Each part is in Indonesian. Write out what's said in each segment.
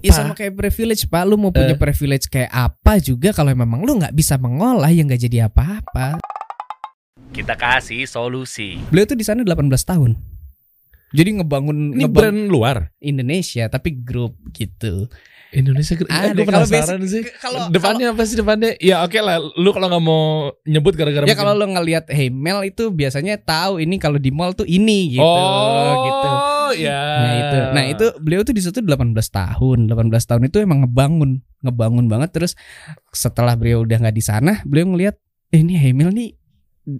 Ya sama kayak privilege Pak Lu mau punya Eh. privilege kayak apa juga Kalau memang lu nggak bisa mengolah Ya nggak jadi apa-apa Kita kasih solusi. Beliau tuh di sana 18 tahun Jadi ngebangun Ini ngebangun brand luar. Indonesia Tapi grup gitu Indonesia eh, Ada, gue kalau penasaran basic- sih. kalau- depannya apa sih depannya? Ya oke lah, lu kalau nggak mau nyebut gara-gara Ya mungkin- kalau lo ngelihat Hey Mel itu biasanya tahu ini kalau di mall tuh ini gitu oh, gitu. Ya. Nah itu, nah itu beliau tuh di situ 18 tahun, 18 tahun itu emang ngebangun, ngebangun banget. Terus setelah beliau udah nggak di sana, beliau ngelihat eh, ini Hemil nih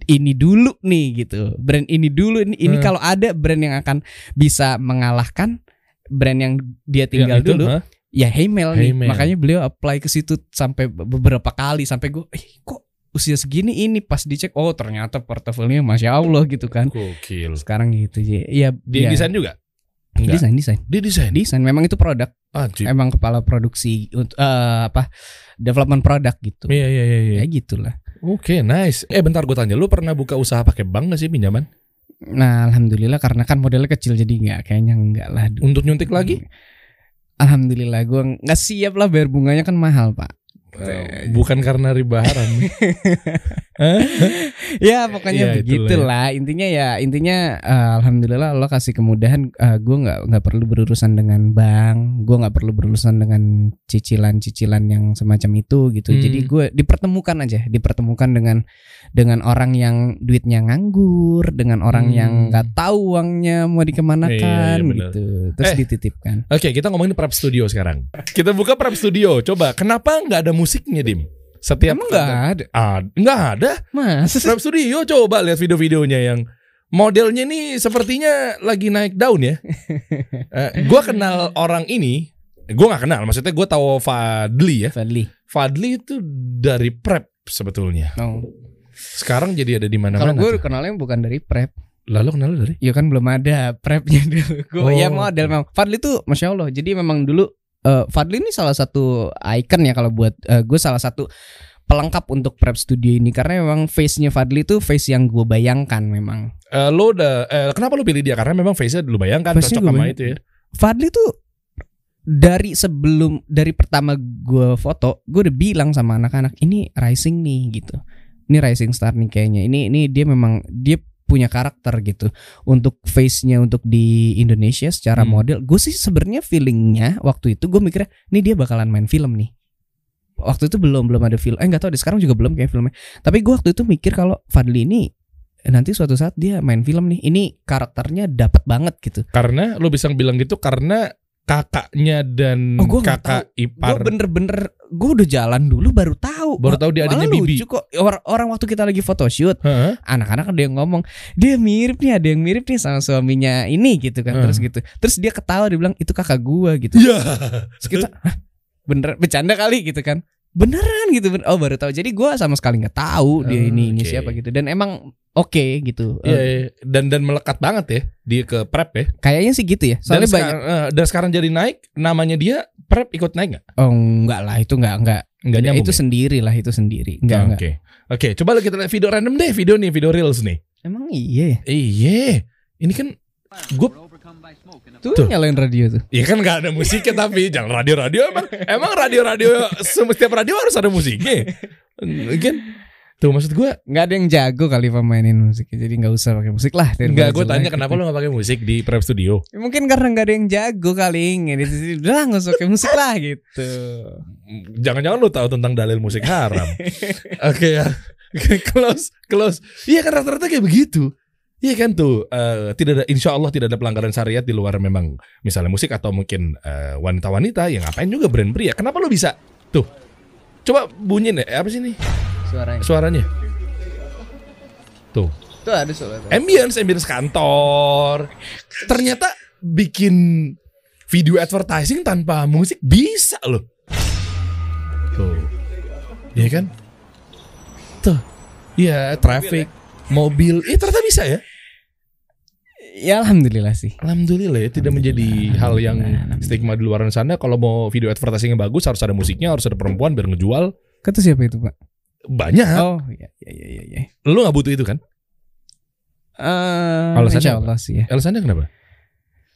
ini dulu nih gitu, brand ini dulu ini, ini Hmm. kalau ada brand yang akan bisa mengalahkan brand yang dia Yang tinggal itu, dulu, hah? ya Hemel nih. Hemel. Makanya beliau apply ke situ sampai beberapa kali sampai gue, eh kok usia segini ini pas dicek, oh ternyata portofolionya masya Allah gitu kan. Gokil. Sekarang gitu ya, ya Dia ya, desain juga? Enggak. desain desain Dia desain. desain memang itu produk Ajib. emang kepala produksi untuk eh, apa development produk gitu Iya iya iya. iya. ya gitulah Oke, nice. Eh bentar gue tanya, lu pernah buka usaha pakai bank gak sih pinjaman? nah alhamdulillah karena kan modelnya kecil jadi nggak kayaknya nggak lah. Untuk nyuntik lagi? alhamdulillah gue nggak siap lah bayar bunganya kan mahal pak Eh, bukan karena riba haram. ya pokoknya Iya, begitulah intinya ya intinya eh, alhamdulillah Allah kasih kemudahan gue nggak nggak perlu berurusan dengan bank gue nggak perlu berurusan dengan cicilan-cicilan yang semacam itu gitu Hmm. jadi gue dipertemukan aja dipertemukan dengan dengan orang yang duitnya nganggur dengan orang Hmm. yang nggak tahu uangnya mau dikemanakan benar. gitu terus Eh. dititipkan Oke, kita ngomongin prep studio sekarang. Kita buka prep studio. Coba, kenapa nggak ada musiknya, Dim? Setiap emang nggak ada Ah, nggak ada. mas Prep studio coba lihat video-videonya yang modelnya nih sepertinya lagi naik daun ya. Eh, gua kenal orang ini, gua nggak kenal. Maksudnya gua tahu Fadli ya. Fadli Fadli itu dari prep sebetulnya. no. Sekarang jadi ada di kalau mana-mana. gue tuh. kenalnya bukan dari prep Lalu kenal dari? Ya kan belum ada prepnya dulu. Gue Oh. ya model memang. Fadli tuh masya Allah. Jadi memang dulu eh, Fadli ini salah satu icon ya kalau buat gue salah satu pelengkap untuk prep studio ini karena memang face-nya Fadli tuh face yang gue bayangkan memang. Eh, lo udah eh, kenapa lo pilih dia? Karena memang face-nya lu bayangkan Face-nya cocok sama bayang- itu ya. Fadli tuh dari sebelum dari pertama gue foto gue udah bilang sama anak-anak ini rising nih gitu ini rising star nih kayaknya ini ini dia memang dia punya karakter gitu. Untuk face-nya untuk di Indonesia secara Hmm. model gue sih sebenarnya feelingnya waktu itu gue mikirnya ini dia bakalan main film nih. Waktu itu belum belum ada film eh nggak tahu deh sekarang juga belum kayak filmnya. Tapi gue waktu itu mikir kalau Fadli ini nanti suatu saat dia main film nih ini karakternya dapat banget gitu. Karena lo bisa bilang gitu karena kakaknya dan Oh, gua kakak gue ipar bener-bener gue udah jalan dulu baru tahu baru tahu dia Malah adanya Bibi. lucu kok orang, orang waktu kita lagi photoshoot Heeh. anak-anak ada yang ngomong dia mirip nih ada yang mirip nih sama suaminya ini gitu kan Hmm. terus gitu terus dia ketawa dia bilang itu kakak gua gitu Iya. terus kita "Hah, bener bercanda kali gitu kan beneran gitu oh baru tahu jadi gua sama sekali nggak tahu dia Oh, ini ini oke. siapa gitu dan emang oke gitu Iya, Eh, iya. dan dan melekat banget ya dia ke prep ya. kayaknya sih gitu ya Dan soalnya banyak sekarang, eh, dan sekarang jadi naik namanya dia prep ikut naik nggak? oh enggak lah itu enggak enggak Nggak nyambung itu ya? sendiri lah itu sendiri enggak Ah, enggak Oke. Oke, coba kita lihat video random deh, video nih, video reels nih. emang iya ya Iya. Ini kan gue tuh, Tuh. nyalain radio tuh Ya kan gak ada musiknya tapi jangan radio-radio emang emang radio-radio setiap radio harus ada musiknya. Kan tuh maksud gue nggak ada yang jago kali pemainin musiknya jadi nggak usah pakai musik lah Enggak, gue tanya kenapa lo gak pakai musik di prep studio? mungkin karena nggak ada yang jago kali ngedit udah nggak usah pakai musik lah gitu Jangan-jangan lo tahu tentang dalil musik haram. Oke ya. Oke, close, close. Iya kan rata-rata kayak begitu. Iya kan tuh eh, tidak ada insya Allah tidak ada pelanggaran syariat di luar memang misalnya musik atau mungkin eh, wanita-wanita yang ngapain juga brand pria. Kenapa lo bisa? Tuh. Coba bunyiin deh apa sih nih suaranya suaranya? Tuh. tuh ada suara ambience ambience kantor ternyata bikin video advertising tanpa musik bisa loh tuh iya kan tuh iya traffic mobil. Eh ternyata bisa ya? Ya alhamdulillah sih. Alhamdulillah ya tidak menjadi hal yang stigma di luar sana. Kalau mau video advertising yang bagus harus ada musiknya harus ada perempuan biar ngejual. Kata siapa itu pak? Banyak. Oh iya iya iya iya. Lu nggak butuh itu kan? Eh, Alasannya insya apa? Allah sih ya. Alasannya kenapa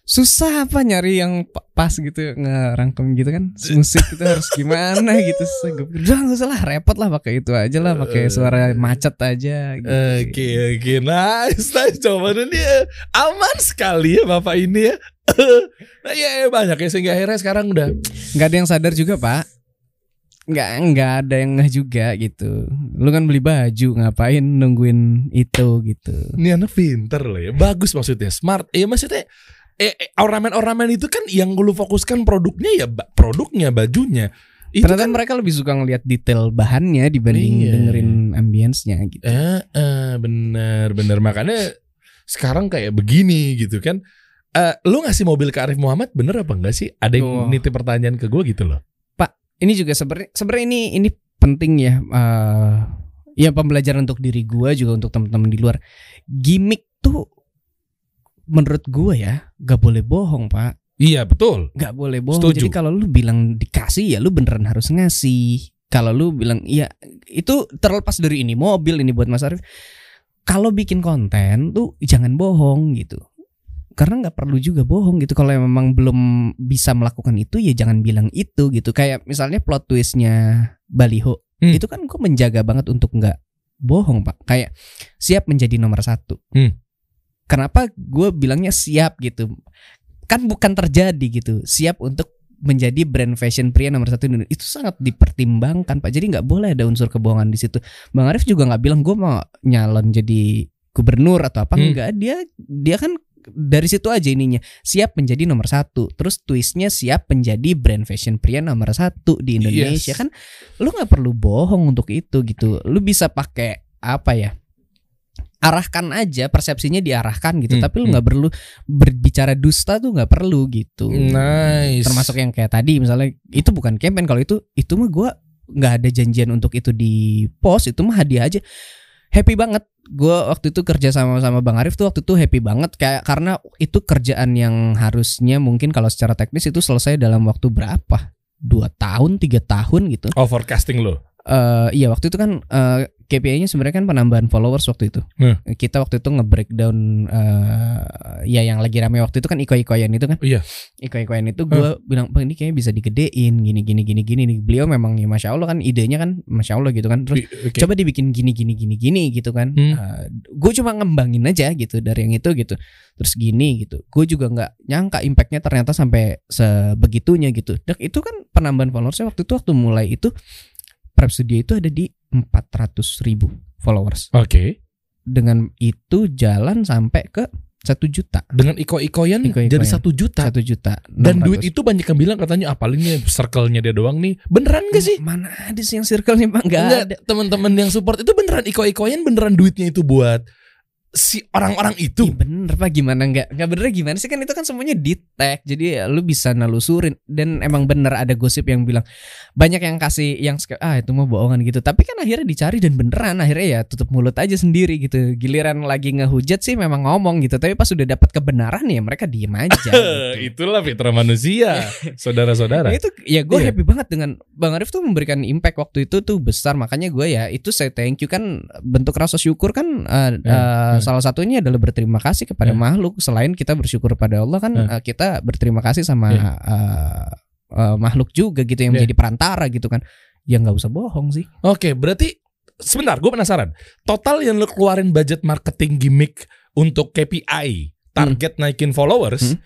susah apa nyari yang pa- pas gitu ngerangkum gitu kan? Musik itu harus gimana gitu? Udah nggak usah lah repot lah pakai itu aja lah pakai suara macet aja. Gitu. Oke. Oke nice nice. Jawabannya dia aman sekali ya bapak ini ya. nah, ya banyak ya sehingga akhirnya sekarang udah. Nggak ada yang sadar juga pak. Nggak nggak ada yang ngeh juga gitu. Lu kan beli baju ngapain nungguin itu gitu. Ini anak pinter loh ya. Bagus maksudnya smart. Ya maksudnya eh, eh, ornamen-ornamen itu kan yang lu fokuskan produknya ya produknya bajunya. Itu ternyata kan mereka lebih suka ngelihat detail bahannya dibanding Iya. dengerin ambience-nya gitu Eh, eh, bener bener makanya sekarang kayak begini gitu kan. Eh, lu ngasih mobil ke Arif Muhammad bener apa enggak sih? Ada yang Oh. nitip pertanyaan ke gue gitu loh. ini juga sebenarnya sebenarnya ini ini penting ya eh ya pembelajaran untuk diri gua juga untuk teman-teman di luar gimmick tuh menurut gua ya gak boleh bohong pak. Iya betul. nggak boleh bohong. Setuju. jadi kalau lu bilang dikasih ya lu beneran harus ngasih. Kalau lu bilang iya itu terlepas dari ini mobil ini buat Mas Arif kalau bikin konten tuh jangan bohong gitu. Karena nggak perlu juga bohong gitu. Kalau memang belum bisa melakukan itu ya jangan bilang itu gitu. Kayak misalnya plot twistnya baliho. Hmm. itu kan gue menjaga banget untuk nggak bohong pak. Kayak siap menjadi nomor satu. Hmm. Kenapa gue bilangnya siap gitu? Kan bukan terjadi gitu. Siap untuk menjadi brand fashion pria nomor satu di Indonesia. Itu sangat dipertimbangkan pak. Jadi nggak boleh ada unsur kebohongan di situ. Bang Arif juga nggak bilang gue mau nyalon jadi gubernur atau apa. Hmm. enggak dia dia kan dari situ aja ininya. Siap menjadi nomor satu. Terus twistnya siap menjadi brand fashion pria nomor satu di Indonesia. Yes. kan lu nggak perlu bohong untuk itu gitu. Lu bisa pakai apa ya arahkan aja persepsinya diarahkan gitu. Hmm, tapi lu hmm. nggak perlu berbicara dusta tuh nggak perlu gitu. Nice. termasuk yang kayak tadi misalnya itu bukan campaign. Kalau itu itu mah gua nggak ada janjian untuk itu di post itu mah hadiah aja. Happy banget. Gua waktu itu kerja sama sama bang Arif tuh waktu itu happy banget. Kayak karena itu kerjaan yang harusnya mungkin kalau secara teknis itu selesai dalam waktu berapa? Dua tahun tiga tahun gitu. Oh forecasting lo. Eh iya waktu itu kan eh, KPI-nya sebenarnya kan penambahan followers waktu itu. Hmm. Kita waktu itu nge-breakdown eh ya yang lagi rame waktu itu kan iko-ikoyan itu kan. Iya. Iko-ikoyan itu gue bilang, "Bang, ini kayaknya bisa digedein gini gini gini gini nih." Beliau memang ya Masya Allah kan idenya kan Masya Allah gitu kan. Terus Oke. coba dibikin gini gini gini gini gitu kan. Hmm. gue cuma ngembangin aja gitu dari yang itu gitu. Terus gini gitu. Gue juga nggak nyangka impactnya ternyata sampai sebegitunya gitu. Dan itu kan penambahan followersnya waktu itu waktu mulai itu Prep Studio itu ada di 400 ribu followers. Oke. Dengan itu jalan sampai ke satu juta. Dengan iko-ikoyan Iko-ikoyan. jadi satu juta. Satu juta. Dan 600. duit itu banyak yang bilang katanya apa ini circle-nya dia doang nih. Beneran gak sih? Mana ada sih yang circle nih Bang? Nggak ada. teman-teman yang support itu beneran iko-ikoyan beneran duitnya itu buat si orang-orang itu. Ih, bener pak gimana nggak nggak bener gimana sih kan itu kan semuanya di tag jadi ya, lu bisa nelusurin dan emang bener ada gosip yang bilang banyak yang kasih yang ah itu mah bohongan gitu tapi kan akhirnya dicari dan beneran akhirnya ya tutup mulut aja sendiri gitu giliran lagi ngehujat sih memang ngomong gitu tapi pas udah dapat kebenaran ya mereka diem aja gitu. Itulah fitrah manusia, saudara-saudara. Nah, itu ya gue Iya. happy banget dengan Bang Arif tuh memberikan impact waktu itu tuh besar makanya gue ya itu saya thank you kan bentuk rasa syukur kan uh, Ya, uh, ya. Salah satunya adalah berterima kasih kepada Ya. makhluk selain kita bersyukur pada Allah kan Ya. uh, kita berterima kasih sama uh, uh, makhluk juga gitu yang Ya. menjadi perantara gitu kan ya nggak usah bohong sih Oke, berarti sebentar, gue penasaran. Total yang lu keluarin budget marketing gimmick untuk KPI, target naikin followers, Hmm.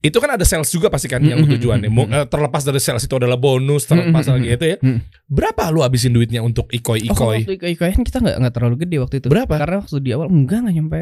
Itu kan ada sales juga pasti kan yang Hmm, hmm, tujuannya. Mau- hmm. eh, Terlepas dari sales itu adalah bonus, terlepas Hmm, hmm, lagi itu ya. Hmm. Berapa lu habisin duitnya untuk Oh, ikoi-ikoi? waktu ikoy-ikoyan kita nggak nggak terlalu gede waktu itu Berapa? karena waktu di awal enggak nggak nyampe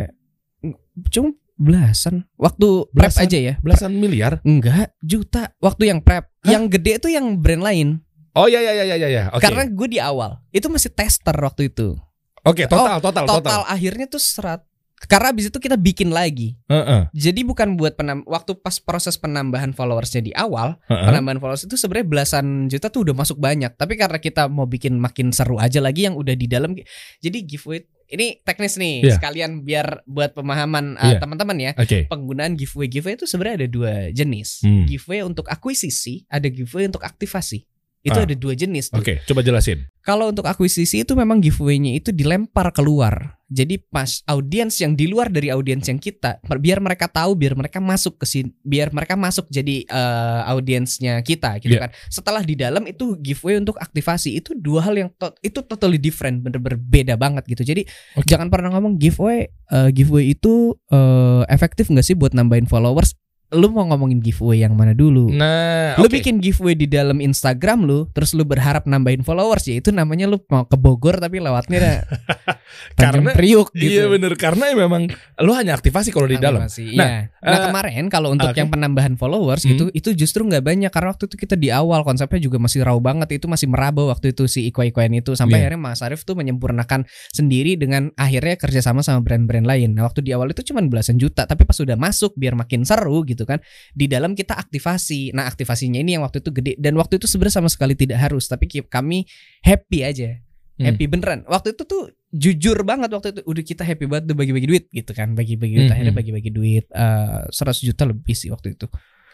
cuma belasan waktu prep Belasan? aja ya Belasan miliar? Enggak, juta. Waktu yang prep. Hah? Yang gede itu yang brand lain. Oh ya ya ya ya ya ya. Oke. Karena gue di awal itu masih tester waktu itu. Oke, total, total, Total, total. akhirnya tuh serat. Karena abis itu kita bikin lagi. Heeh, Jadi bukan buat penam waktu pas proses penambahan followersnya di awal, heeh. penambahan followers itu sebenarnya belasan juta tuh udah masuk banyak. Tapi karena kita mau bikin makin seru aja lagi yang udah di dalam. Jadi giveaway ini teknis nih Iya. sekalian biar buat pemahaman uh, Iya. teman-teman ya. Oke. Penggunaan giveaway giveaway itu sebenarnya ada dua jenis. Hmm. Giveaway untuk akuisisi, ada giveaway untuk aktivasi. Itu Ah. ada dua jenis. Oke, coba jelasin. Kalau untuk akuisisi itu memang giveaway-nya itu dilempar keluar. Jadi pas audiens yang di luar dari audiens yang kita, biar mereka tahu, biar mereka masuk ke sini, biar mereka masuk jadi eh, audiensnya kita gitu Iya. kan. Setelah di dalam itu giveaway untuk aktivasi itu dua hal yang to- itu totally different, bener-bener beda banget gitu. Jadi Oke. jangan pernah ngomong giveaway, eh, giveaway itu eh, efektif nggak sih buat nambahin followers? Lu mau ngomongin giveaway yang mana dulu? Nah, Lu oke. bikin giveaway di dalam Instagram lu, terus lu berharap nambahin followers ya itu namanya lu mau ke Bogor tapi lewatnya Karena- Priuk gitu. Iya bener karena memang lu hanya aktivasi kalau di dalam. Nah, iya. Nah, eh, kemarin kalau untuk oke. yang penambahan followers Hmm. gitu itu justru nggak banyak karena waktu itu kita di awal konsepnya juga masih raw banget itu masih meraba waktu itu si iko-ikoan itu sampai Iya. akhirnya Mas Arif tuh menyempurnakan sendiri dengan akhirnya kerjasama sama brand-brand lain. Nah waktu di awal itu cuma belasan juta tapi pas sudah masuk biar makin seru gitu kan di dalam kita aktivasi. Nah aktivasinya ini yang waktu itu gede dan waktu itu sebenarnya sama sekali tidak harus tapi kami happy aja Hmm. happy beneran waktu itu tuh jujur banget waktu itu udah kita happy banget udah bagi-bagi duit gitu kan bagi-bagi duit Hmm, akhirnya hmm. bagi-bagi duit eh 100 juta lebih sih waktu itu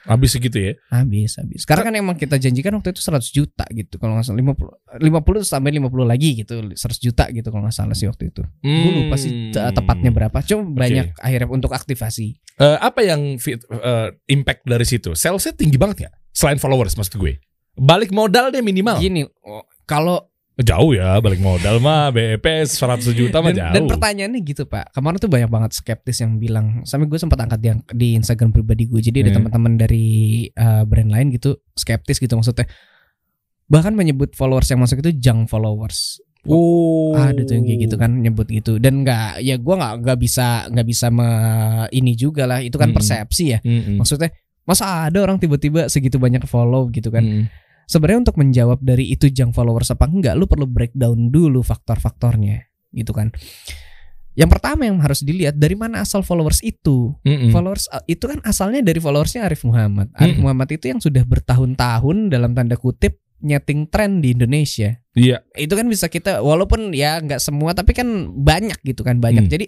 Habis segitu ya. habis habis karena kan emang kita janjikan waktu itu 100 juta gitu kalau nggak salah 50 50 terus tambahin 50 lagi gitu 100 juta gitu kalau nggak salah sih waktu itu gue lupa sih te- tepatnya berapa cuma banyak akhirnya untuk aktivasi Eh, apa yang fit- eh, impact dari situ? Salesnya tinggi banget ya? Selain followers maksud gue. Balik modal deh minimal. gini oh, kalau Jauh ya balik modal mah BEP 100 juta mah dan, jauh. dan pertanyaannya gitu pak kemarin tuh banyak banget skeptis yang bilang sampai gue sempat angkat yang di Instagram pribadi gue jadi ada Hmm. teman-teman dari uh, brand lain gitu skeptis gitu maksudnya bahkan menyebut followers yang masuk itu junk followers Oh. ada tuh yang kayak gitu kan nyebut gitu dan nggak ya gue nggak nggak bisa nggak bisa me, ini juga lah itu kan Hmm. persepsi ya Mm-mm. maksudnya masa ada orang tiba-tiba segitu banyak follow gitu kan Mm. Sebenarnya untuk menjawab dari itu junk followers apa enggak lu perlu breakdown dulu faktor-faktornya gitu kan yang pertama yang harus dilihat dari mana asal followers itu Mm-mm. followers uh, itu kan asalnya dari followersnya Arif Muhammad Arif Mm-mm. Muhammad itu yang sudah bertahun-tahun dalam tanda kutip nyeting tren di Indonesia Iya. itu kan bisa kita walaupun ya nggak semua tapi kan banyak gitu kan banyak Hmm. jadi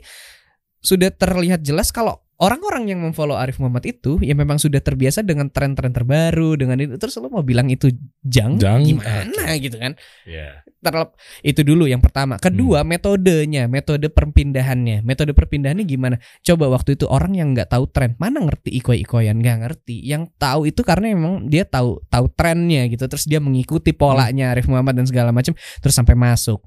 sudah terlihat jelas kalau orang-orang yang memfollow Arif Muhammad itu ya memang sudah terbiasa dengan tren-tren terbaru dengan itu terus lo mau bilang itu jang, Jang, gimana gitu kan? Iya. terlep itu dulu yang pertama. Kedua Hmm. metodenya metode perpindahannya. Metode perpindahannya gimana? Coba waktu itu orang yang nggak tahu tren mana ngerti ikoi-ikoyan nggak ngerti. Yang tahu itu karena emang dia tahu tahu trennya gitu. Terus dia mengikuti polanya Arif Muhammad dan segala macam terus sampai masuk.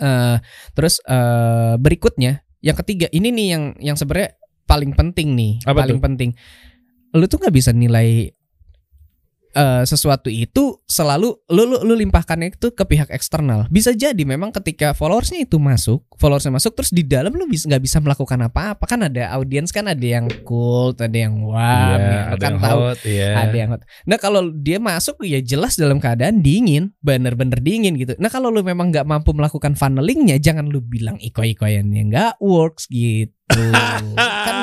Eh terus eh berikutnya yang ketiga ini nih yang yang sebenarnya paling penting nih Apa paling tuh? penting lu tuh nggak bisa nilai eh, sesuatu itu selalu lu, lu lu limpahkannya itu ke pihak eksternal. Bisa jadi memang ketika followersnya itu masuk, followersnya masuk terus di dalam lu bisa nggak bisa melakukan apa-apa kan ada audiens kan ada yang cool, ada yang wow, Iya, ya, lu ada kan yang tahu hot, iya. ada yang hot. Nah kalau dia masuk ya jelas dalam keadaan dingin, bener-bener dingin gitu. Nah kalau lu memang nggak mampu melakukan funnelingnya, jangan lu bilang iko-ikoyannya nggak works gitu. Kan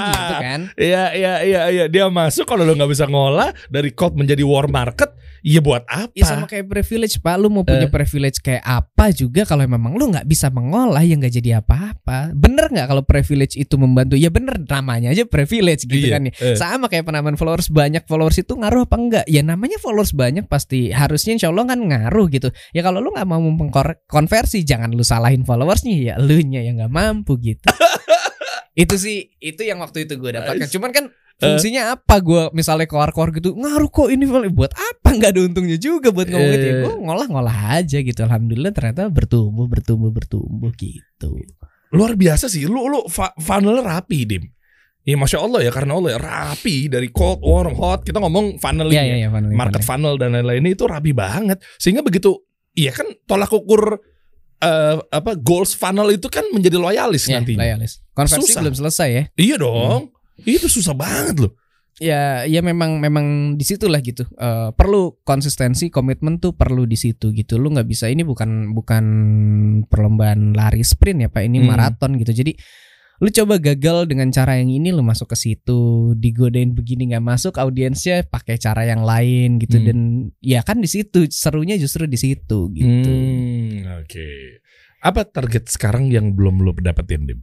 gitu kan? Iya iya iya iya dia masuk kalau lo nggak bisa ngolah dari cold menjadi war market, iya buat apa? Ya sama kayak privilege pak, lu mau punya Eh. privilege kayak apa juga kalau memang lu nggak bisa mengolah ya nggak jadi apa-apa. Bener nggak kalau privilege itu membantu? Ya bener namanya aja privilege gitu Iya, kan ya. eh. Sama kayak penambahan followers banyak followers itu ngaruh apa enggak? Ya namanya followers banyak pasti harusnya insya Allah kan ngaruh gitu. Ya kalau lu nggak mau mengkonversi jangan lu salahin followersnya ya lu nya yang nggak mampu gitu. itu sih itu yang waktu itu gue dapatkan. Cuman kan fungsinya apa gue misalnya keluar-keluar gitu ngaruh kok ini buat apa nggak ada untungnya juga buat ngomong gitu ya Eh. gue ngolah-ngolah aja gitu alhamdulillah ternyata bertumbuh bertumbuh bertumbuh gitu Luar biasa sih, lu lu funnel rapi dim. Ya masya Allah ya karena Allah ya rapi dari cold, warm, hot. Kita ngomong funnel Iya iya iya funneling, market funneling. funnel dan lain-lain itu rapi banget. Sehingga begitu, iya kan tolak ukur eh, apa goals funnel itu kan menjadi loyalis Iya, nantinya. loyalis. Konversi Susah. belum selesai ya. Iya dong, itu susah banget loh. ya ya memang memang di situlah gitu Eh, perlu konsistensi komitmen tuh perlu di situ gitu lu nggak bisa ini bukan bukan perlombaan lari sprint ya pak ini Hmm. maraton gitu jadi lu coba gagal dengan cara yang ini lu masuk ke situ digodain begini nggak masuk audiensnya pakai cara yang lain gitu Hmm. dan ya kan di situ serunya justru di situ gitu Hmm, Oke. Apa target sekarang yang belum lo dapetin dim?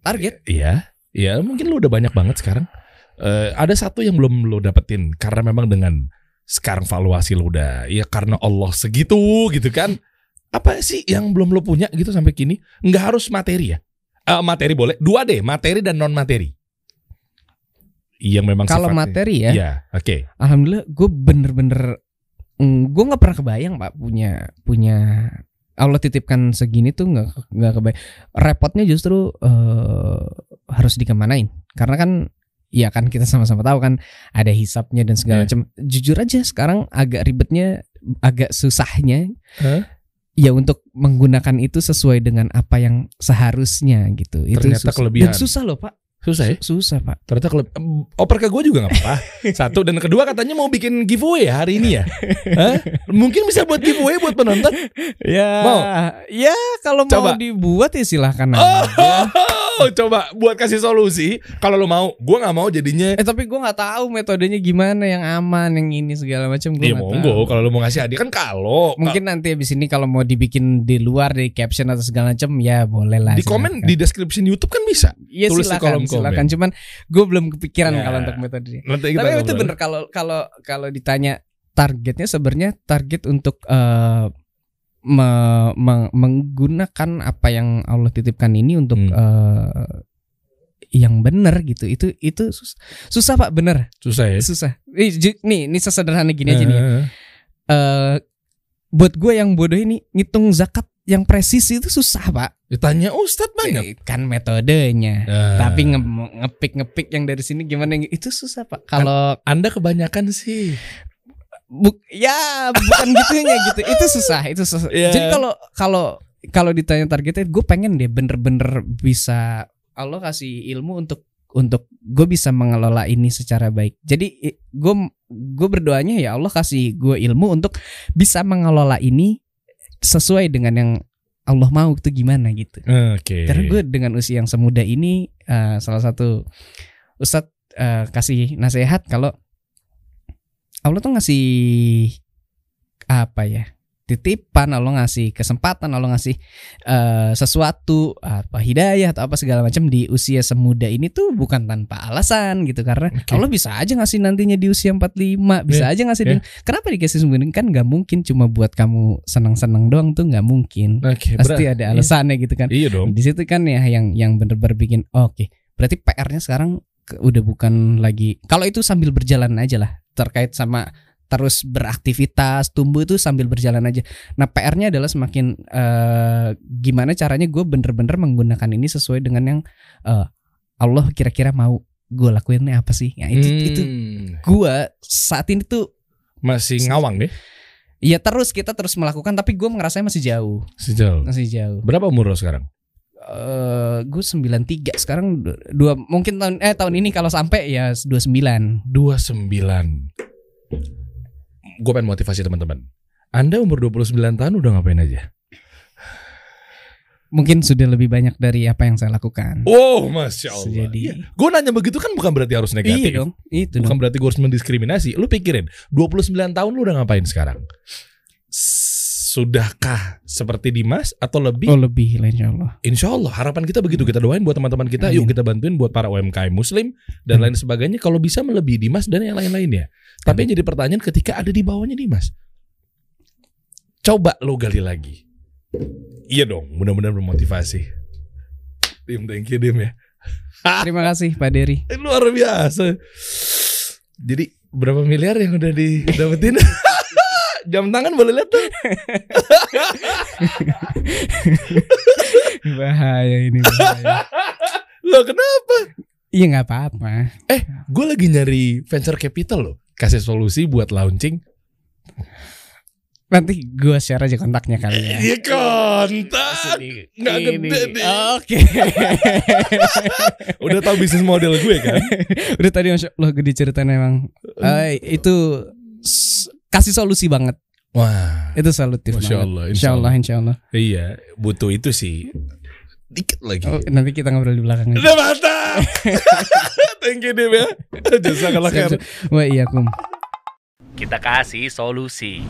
target Iya, iya mungkin lo udah banyak banget sekarang. Eh, ada satu yang belum lo dapetin karena memang dengan sekarang valuasi lo udah ya karena Allah segitu gitu kan. Apa sih yang belum lo punya gitu sampai kini? Nggak harus materi ya. Eh, materi boleh. Dua deh, materi dan non materi. Yang memang Kalau sifatnya- materi ya, Iya, oke. alhamdulillah gue bener-bener gue nggak pernah kebayang pak punya punya Allah titipkan segini tuh nggak nggak kebayang. Repotnya justru eh, harus dikemanain karena kan ya kan kita sama-sama tahu kan ada hisapnya dan segala Iya. macam. Jujur aja sekarang agak ribetnya, agak susahnya. Hah? Ya untuk menggunakan itu sesuai dengan apa yang seharusnya gitu. Itu Ternyata susah. kelebihan. Dan susah loh pak. Susah ya? Su- Susah pak. Ternyata kalau oper ke gue juga nggak apa-apa. Satu dan kedua katanya mau bikin giveaway ya hari ini ya. Hah? Mungkin bisa buat giveaway buat penonton. Ya, Mau? ya kalau Coba. mau dibuat ya silahkan aja. Oh, coba buat kasih solusi. Kalau lo mau, gue nggak mau jadinya. Eh tapi gue nggak tahu metodenya gimana yang aman, yang ini segala macam gue Iya monggo. Kalau lo mau ngasih hadiah kan kalau Mungkin nanti abis ini kalau mau dibikin di luar di caption atau segala macam ya boleh lah. di komen silakan. di description YouTube kan bisa. Iya tulis di silakan, kolom komen. Silakan. Cuman gue belum kepikiran Ya. kalau untuk metodenya. Nanti kita Tapi itu ngobrol. bener kalau kalau kalau ditanya targetnya sebenarnya target untuk eh, me- me- menggunakan apa yang Allah titipkan ini untuk Hmm. eh, yang benar gitu. Itu itu sus- susah Pak, bener. susah ya. Susah. Nih, nih, ini sesederhana gini aja nih. ya. Eh, buat gue yang bodoh ini ngitung zakat yang presis itu susah Pak. Ditanya Ustadz banyak. Eh, Kan metodenya. Eh, Tapi nge- ngepik ngepik yang dari sini gimana itu susah Pak. Kalau Anda kebanyakan sih. Buk, ya bukan gitunya gitu. Itu susah, itu susah. Iya. Jadi kalau kalau kalau ditanya targetnya, gue pengen deh bener-bener bisa Allah kasih ilmu untuk untuk gue bisa mengelola ini secara baik. Jadi gue gue berdoanya ya Allah kasih gue ilmu untuk bisa mengelola ini sesuai dengan yang Allah mau itu gimana gitu. Oke. Karena gue dengan usia yang semuda ini eh, salah satu Ustadz eh, kasih nasihat kalau Allah tuh ngasih apa ya titipan Allah ngasih kesempatan Allah ngasih eh, sesuatu apa hidayah atau apa segala macam di usia semuda ini tuh bukan tanpa alasan gitu karena. Allah bisa aja ngasih nantinya di usia 45 bisa Iya, aja ngasih iya. di- kenapa dikasih semuda kan nggak mungkin cuma buat kamu senang-senang doang tuh nggak mungkin Oke, pasti berat. ada alasannya gitu kan Iya dong. di situ kan ya yang yang bener-bener bikin oh, oke berarti PR-nya sekarang udah bukan lagi kalau itu sambil berjalan aja lah terkait sama terus beraktivitas tumbuh itu sambil berjalan aja. Nah PR-nya adalah semakin eh, gimana caranya gue bener-bener menggunakan ini sesuai dengan yang eh, Allah kira-kira mau gue lakuinnya apa sih? Ya itu itu Hmm. gue saat ini tuh masih ngawang deh. Ya terus kita terus melakukan tapi gue ngerasanya masih jauh. Sejauh. masih jauh. Berapa umur lo sekarang? eh gue 93 sekarang du- dua mungkin tahun eh tahun ini kalau sampai ya 29 29 Gue pengen motivasi teman-teman. Anda umur 29 tahun udah ngapain aja? mungkin sudah lebih banyak dari apa yang saya lakukan. Oh Masya Allah. Jadi- Gue nanya begitu kan bukan berarti harus negatif. Iya dong itu Bukan dong. berarti gue harus mendiskriminasi. Lu pikirin 29 tahun lu udah ngapain sekarang? Sudahkah seperti Dimas atau lebih? oh lebih lah insya Allah Insya Allah harapan kita begitu kita doain buat teman-teman kita Amin. yuk kita bantuin buat para UMKM Muslim dan Hmm. lain sebagainya kalau bisa melebihi Dimas dan yang lain-lainnya. Tapi yang jadi pertanyaan ketika ada di bawahnya Dimas, coba lo gali lagi. Iya dong, mudah-mudahan bermotivasi. Dim, thank you Dim ya. terima kasih Pak Dery Luar biasa. Jadi berapa miliar yang udah didapetin? Jam tangan boleh lihat tuh. bahaya ini bahaya Lo kenapa? iya nggak apa-apa Gue lagi nyari venture capital loh. Kasih solusi buat launching nanti gue share aja kontaknya kali ya Iya kontak. Nggak gede nih. Oke. Udah tahu bisnis model gue kan? Udah tadi masya Allah gue diceritain emang. Eh, itu kasih solusi banget. Wah, Itu solutif Masya banget. Allah, Insya insya Allah, insya Allah. iya butuh itu sih. Dikit lagi. Oh, nanti kita ngobrol di belakang aja. Udah mantap. Thank you Dim ya. Jazakallah khair. Wah iya kum. Kita kasih solusi.